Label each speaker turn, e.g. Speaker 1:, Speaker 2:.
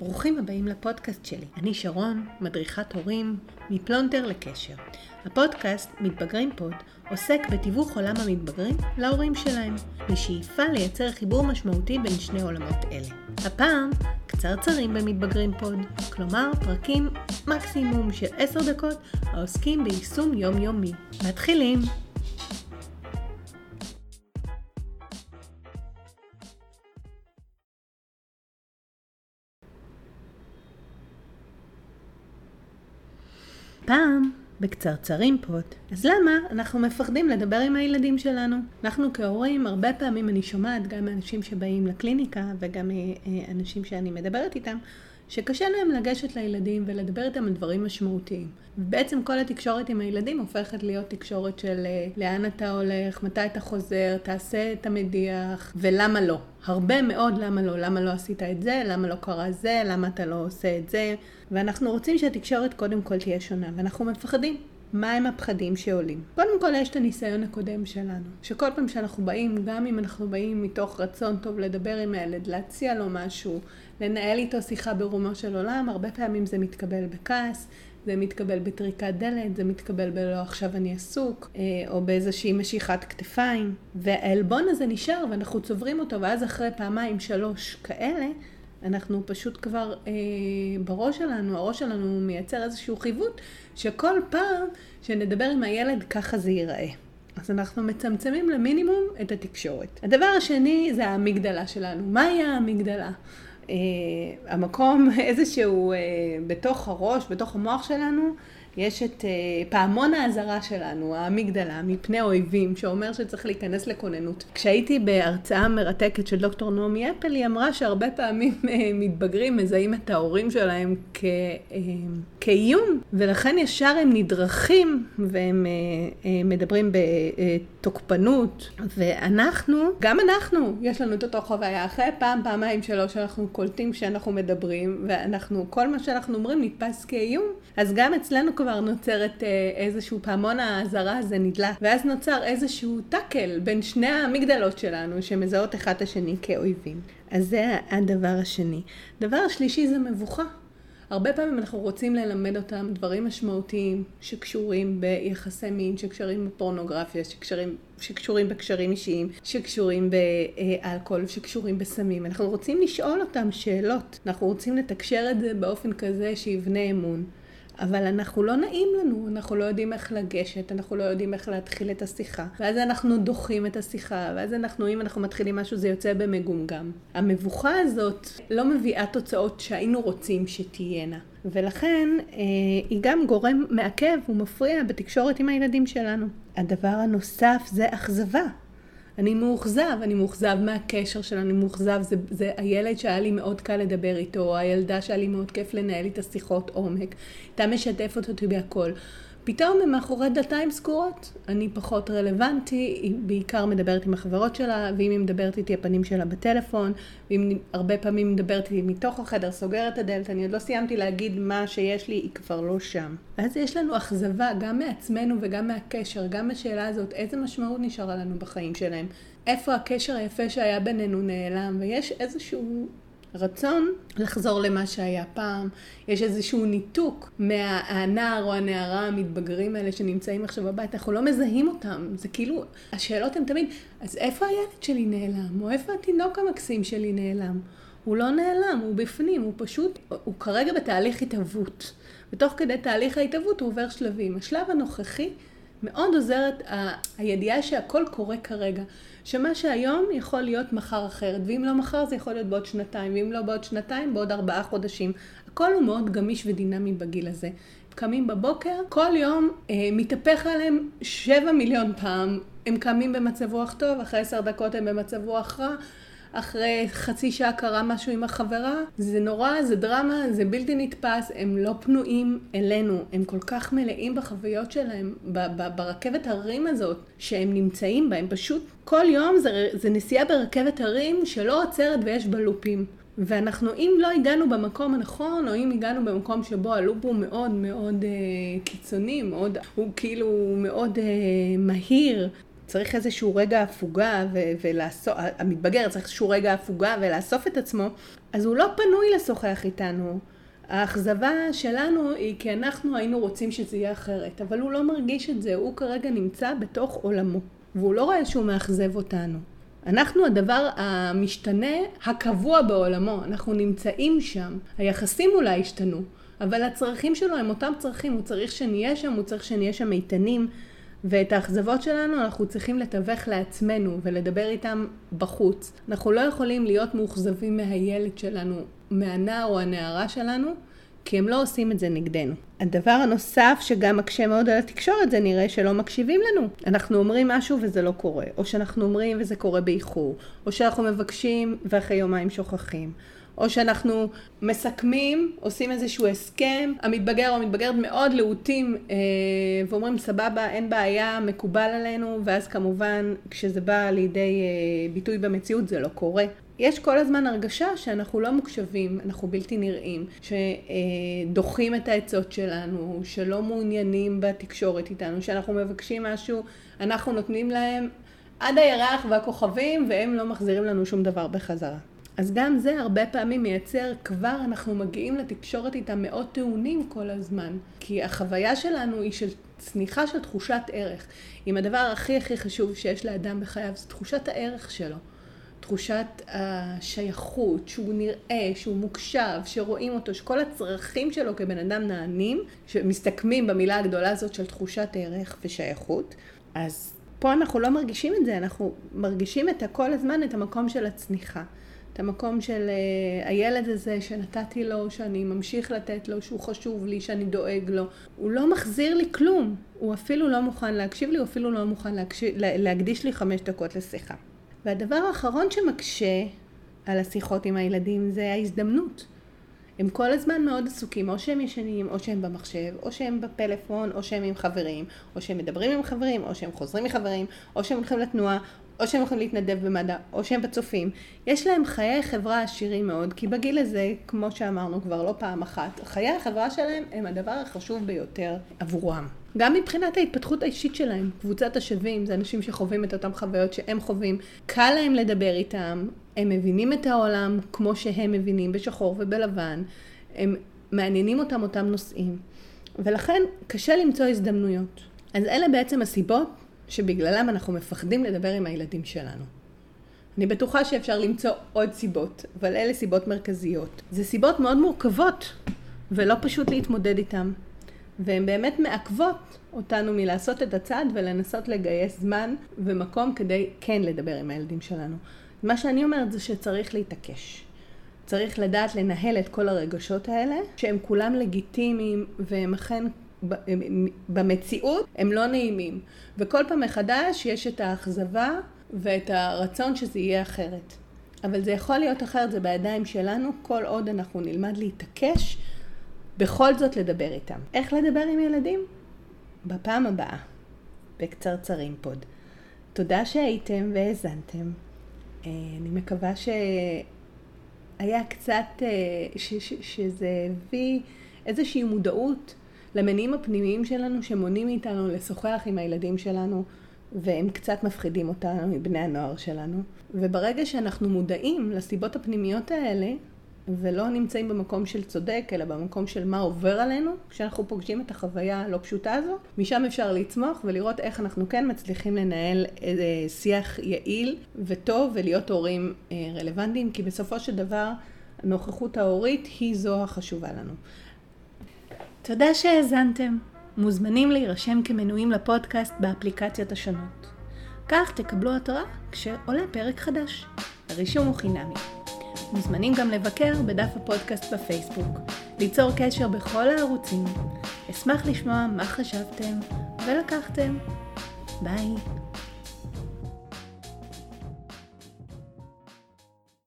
Speaker 1: ברוכים הבאים לפודקאסט שלי. אני שרון, מדריכת הורים, מפלונטר לקשר. הפודקאסט מתבגרים פוד עוסק בתיווך עולם המתבגרים להורים שלהם, בשאיפה לייצר חיבור משמעותי בין שני עולמות אלה. הפעם, קצרצרים במתבגרים פוד, כלומר פרקים מקסימום של 10 דקות העוסקים ביישום יומיומי. מתחילים! בקצרצרים פוט, אז למה אנחנו מפחדים לדבר עם הילדים שלנו? אנחנו כהורים, הרבה פעמים אני שומעת גם מאנשים שבאים לקליניקה וגם אנשים שאני מדברת איתם, שקשה להם לגשת לילדים ולדבר איתם על דברים משמעותיים. ובעצם כל התקשורת עם הילדים הופכת להיות תקשורת של אה, לאן אתה הולך, מתי אתה חוזר, תעשה את המדיח, ולמה לא. הרבה מאוד למה לא, למה לא עשית את זה, למה לא קרה זה, למה אתה לא עושה את זה. ואנחנו רוצים שהתקשורת קודם כל תהיה שונה, ואנחנו מפחדים. מהם הפחדים שעולים? קודם כל יש את הניסיון הקודם שלנו, שכל פעם שאנחנו באים, גם אם אנחנו באים מתוך רצון טוב לדבר עם הילד, להציע לו משהו, לנהל איתו שיחה ברומו של עולם, הרבה פעמים זה מתקבל בכעס, זה מתקבל בטריקת דלת, זה מתקבל בלא עכשיו אני עסוק, אה, או באיזושהי משיכת כתפיים, והעלבון הזה נשאר ואנחנו צוברים אותו, ואז אחרי פעמיים שלוש כאלה, אנחנו פשוט כבר אה, בראש שלנו, הראש שלנו מייצר איזשהו חיווט, שכל פעם שנדבר עם הילד ככה זה ייראה. אז אנחנו מצמצמים למינימום את התקשורת. הדבר השני זה האמיגדלה שלנו. מהי האמיגדלה? אה, המקום איזשהו אה, בתוך הראש, בתוך המוח שלנו, יש את אה, פעמון האזהרה שלנו, האמיגדלה, מפני אויבים, שאומר שצריך להיכנס לכוננות. כשהייתי בהרצאה מרתקת של דוקטור נעמי אפל, היא אמרה שהרבה פעמים אה, מתבגרים מזהים את ההורים שלהם כ, אה, כאיום, ולכן ישר הם נדרכים והם מדברים בתוקפנות. ואנחנו, גם אנחנו, יש לנו את אותו חוויה. אחרי פעם, פעמיים, שלוש, אנחנו קולטים שאנחנו מדברים, ואנחנו, כל מה שאנחנו אומרים נתפס כאיום, אז גם אצלנו כבר נוצרת אה, איזשהו פעמון האזהרה הזה נדלק, ואז נוצר איזשהו טאקל בין שני המגדלות שלנו שמזהות אחד את השני כאויבים. אז זה הדבר השני. דבר שלישי זה מבוכה. הרבה פעמים אנחנו רוצים ללמד אותם דברים משמעותיים שקשורים ביחסי מין, שקשורים בפורנוגרפיה, שקשורים, שקשורים בקשרים אישיים, שקשורים באלכוהול, שקשורים בסמים. אנחנו רוצים לשאול אותם שאלות. אנחנו רוצים לתקשר את זה באופן כזה שיבנה אמון. אבל אנחנו לא נעים לנו, אנחנו לא יודעים איך לגשת, אנחנו לא יודעים איך להתחיל את השיחה. ואז אנחנו דוחים את השיחה, ואז אנחנו, אם אנחנו מתחילים משהו, זה יוצא במגומגם. המבוכה הזאת לא מביאה תוצאות שהיינו רוצים שתהיינה. ולכן אה, היא גם גורם מעכב ומפריע בתקשורת עם הילדים שלנו. הדבר הנוסף זה אכזבה. אני מאוכזב, אני מאוכזב מהקשר שלנו, אני מאוכזב, זה, זה הילד שהיה לי מאוד קל לדבר איתו, או הילדה שהיה לי מאוד כיף לנהל איתה שיחות עומק, הייתה משתפת אותי בהכל. פתאום הם מאחורי דלתיים סגורות, אני פחות רלוונטי, היא בעיקר מדברת עם החברות שלה, ואם היא מדברת איתי הפנים שלה בטלפון, ואם הרבה פעמים מדברת איתי מתוך החדר, סוגרת את הדלת, אני עוד לא סיימתי להגיד מה שיש לי, היא כבר לא שם. ואז יש לנו אכזבה גם מעצמנו וגם מהקשר, גם בשאלה הזאת, איזה משמעות נשארה לנו בחיים שלהם. איפה הקשר היפה שהיה בינינו נעלם, ויש איזשהו רצון לחזור למה שהיה פעם. יש איזשהו ניתוק מהנער או הנערה המתבגרים האלה שנמצאים עכשיו בבית, אנחנו לא מזהים אותם. זה כאילו, השאלות הן תמיד, אז איפה הילד שלי נעלם? או איפה התינוק המקסים שלי נעלם? הוא לא נעלם, הוא בפנים, הוא פשוט, הוא כרגע בתהליך התהוות. ותוך כדי תהליך ההתהוות הוא עובר שלבים. השלב הנוכחי מאוד עוזרת הידיעה שהכל קורה כרגע. שמה שהיום יכול להיות מחר אחרת, ואם לא מחר זה יכול להיות בעוד שנתיים, ואם לא בעוד שנתיים, בעוד ארבעה חודשים. הכל הוא מאוד גמיש ודינמי בגיל הזה. קמים בבוקר, כל יום אה, מתהפך עליהם שבע מיליון פעם. הם קמים במצב רוח טוב, אחרי עשר דקות הם במצב רוח רע. אחרי חצי שעה קרה משהו עם החברה, זה נורא, זה דרמה, זה בלתי נתפס, הם לא פנויים אלינו, הם כל כך מלאים בחוויות שלהם, ברכבת הרים הזאת שהם נמצאים בה, הם פשוט, כל יום זה, זה נסיעה ברכבת הרים שלא עוצרת ויש בה לופים. ואנחנו, אם לא הגענו במקום הנכון, או אם הגענו במקום שבו הלופ הוא מאוד מאוד אה, קיצוני, מאוד, הוא כאילו מאוד אה, מהיר, צריך איזשהו רגע הפוגה ולאסוף, המתבגר צריך איזשהו רגע הפוגה ולאסוף את עצמו, אז הוא לא פנוי לשוחח איתנו. האכזבה שלנו היא כי אנחנו היינו רוצים שזה יהיה אחרת, אבל הוא לא מרגיש את זה, הוא כרגע נמצא בתוך עולמו, והוא לא רואה שהוא מאכזב אותנו. אנחנו הדבר המשתנה הקבוע בעולמו, אנחנו נמצאים שם. היחסים אולי השתנו, אבל הצרכים שלו הם אותם צרכים, הוא צריך שנהיה שם, הוא צריך שנהיה שם איתנים, ואת האכזבות שלנו אנחנו צריכים לתווך לעצמנו ולדבר איתם בחוץ. אנחנו לא יכולים להיות מאוכזבים מהילד שלנו, מהנער או הנערה שלנו, כי הם לא עושים את זה נגדנו. הדבר הנוסף שגם מקשה מאוד על התקשורת זה נראה שלא מקשיבים לנו. אנחנו אומרים משהו וזה לא קורה, או שאנחנו אומרים וזה קורה באיחור, או שאנחנו מבקשים ואחרי יומיים שוכחים. או שאנחנו מסכמים, עושים איזשהו הסכם, המתבגר או המתבגרת מאוד להוטים אה, ואומרים סבבה, אין בעיה, מקובל עלינו, ואז כמובן כשזה בא לידי אה, ביטוי במציאות זה לא קורה. יש כל הזמן הרגשה שאנחנו לא מוקשבים, אנחנו בלתי נראים, שדוחים את העצות שלנו, שלא מעוניינים בתקשורת איתנו, שאנחנו מבקשים משהו, אנחנו נותנים להם עד הירח והכוכבים והם לא מחזירים לנו שום דבר בחזרה. אז גם זה הרבה פעמים מייצר, כבר אנחנו מגיעים לתקשורת איתם מאוד טעונים כל הזמן. כי החוויה שלנו היא של צניחה של תחושת ערך. אם הדבר הכי הכי חשוב שיש לאדם בחייו זה תחושת הערך שלו. תחושת השייכות, שהוא נראה, שהוא מוקשב, שרואים אותו, שכל הצרכים שלו כבן אדם נענים, שמסתכמים במילה הגדולה הזאת של תחושת ערך ושייכות. אז פה אנחנו לא מרגישים את זה, אנחנו מרגישים את כל הזמן את המקום של הצניחה. את המקום של uh, הילד הזה שנתתי לו, שאני ממשיך לתת לו, שהוא חשוב לי, שאני דואג לו. הוא לא מחזיר לי כלום. הוא אפילו לא מוכן להקשיב לי, הוא אפילו לא מוכן להקשיב, להקדיש לי חמש דקות לשיחה. והדבר האחרון שמקשה על השיחות עם הילדים זה ההזדמנות. הם כל הזמן מאוד עסוקים, או שהם ישנים, או שהם במחשב, או שהם בפלאפון, או שהם עם חברים, או שהם מדברים עם חברים, או שהם חוזרים מחברים, או שהם הולכים לתנועה, או שהם יכולים להתנדב במד"א, או שהם בצופים. יש להם חיי חברה עשירים מאוד, כי בגיל הזה, כמו שאמרנו כבר לא פעם אחת, חיי החברה שלהם הם הדבר החשוב ביותר עבורם. גם מבחינת ההתפתחות האישית שלהם, קבוצת השווים, זה אנשים שחווים את אותן חוויות שהם חווים, קל להם לדבר איתם, הם מבינים את העולם כמו שהם מבינים, בשחור ובלבן, הם מעניינים אותם אותם נושאים, ולכן קשה למצוא הזדמנויות. אז אלה בעצם הסיבות שבגללם אנחנו מפחדים לדבר עם הילדים שלנו. אני בטוחה שאפשר למצוא עוד סיבות, אבל אלה סיבות מרכזיות. זה סיבות מאוד מורכבות, ולא פשוט להתמודד איתן. והן באמת מעכבות אותנו מלעשות את הצעד ולנסות לגייס זמן ומקום כדי כן לדבר עם הילדים שלנו. מה שאני אומרת זה שצריך להתעקש. צריך לדעת לנהל את כל הרגשות האלה, שהם כולם לגיטימיים והם אכן במציאות הם לא נעימים. וכל פעם מחדש יש את האכזבה ואת הרצון שזה יהיה אחרת. אבל זה יכול להיות אחרת, זה בידיים שלנו, כל עוד אנחנו נלמד להתעקש, בכל זאת לדבר איתם. איך לדבר עם ילדים? בפעם הבאה, בקצרצרים פוד. תודה שהייתם והאזנתם. אני מקווה שהיה קצת, אה, ש, ש, שזה הביא איזושהי מודעות למניעים הפנימיים שלנו שמונעים מאיתנו לשוחח עם הילדים שלנו והם קצת מפחידים אותנו מבני הנוער שלנו. וברגע שאנחנו מודעים לסיבות הפנימיות האלה ולא נמצאים במקום של צודק, אלא במקום של מה עובר עלינו, כשאנחנו פוגשים את החוויה הלא פשוטה הזו, משם אפשר לצמוח ולראות איך אנחנו כן מצליחים לנהל שיח יעיל וטוב ולהיות הורים אה, רלוונטיים, כי בסופו של דבר הנוכחות ההורית היא זו החשובה לנו. תודה שהאזנתם. מוזמנים להירשם כמנויים לפודקאסט באפליקציות השונות. כך תקבלו התראה כשעולה פרק חדש. הרישום הוא חינמי. מוזמנים גם לבקר בדף הפודקאסט בפייסבוק, ליצור קשר בכל הערוצים. אשמח לשמוע מה חשבתם ולקחתם. ביי.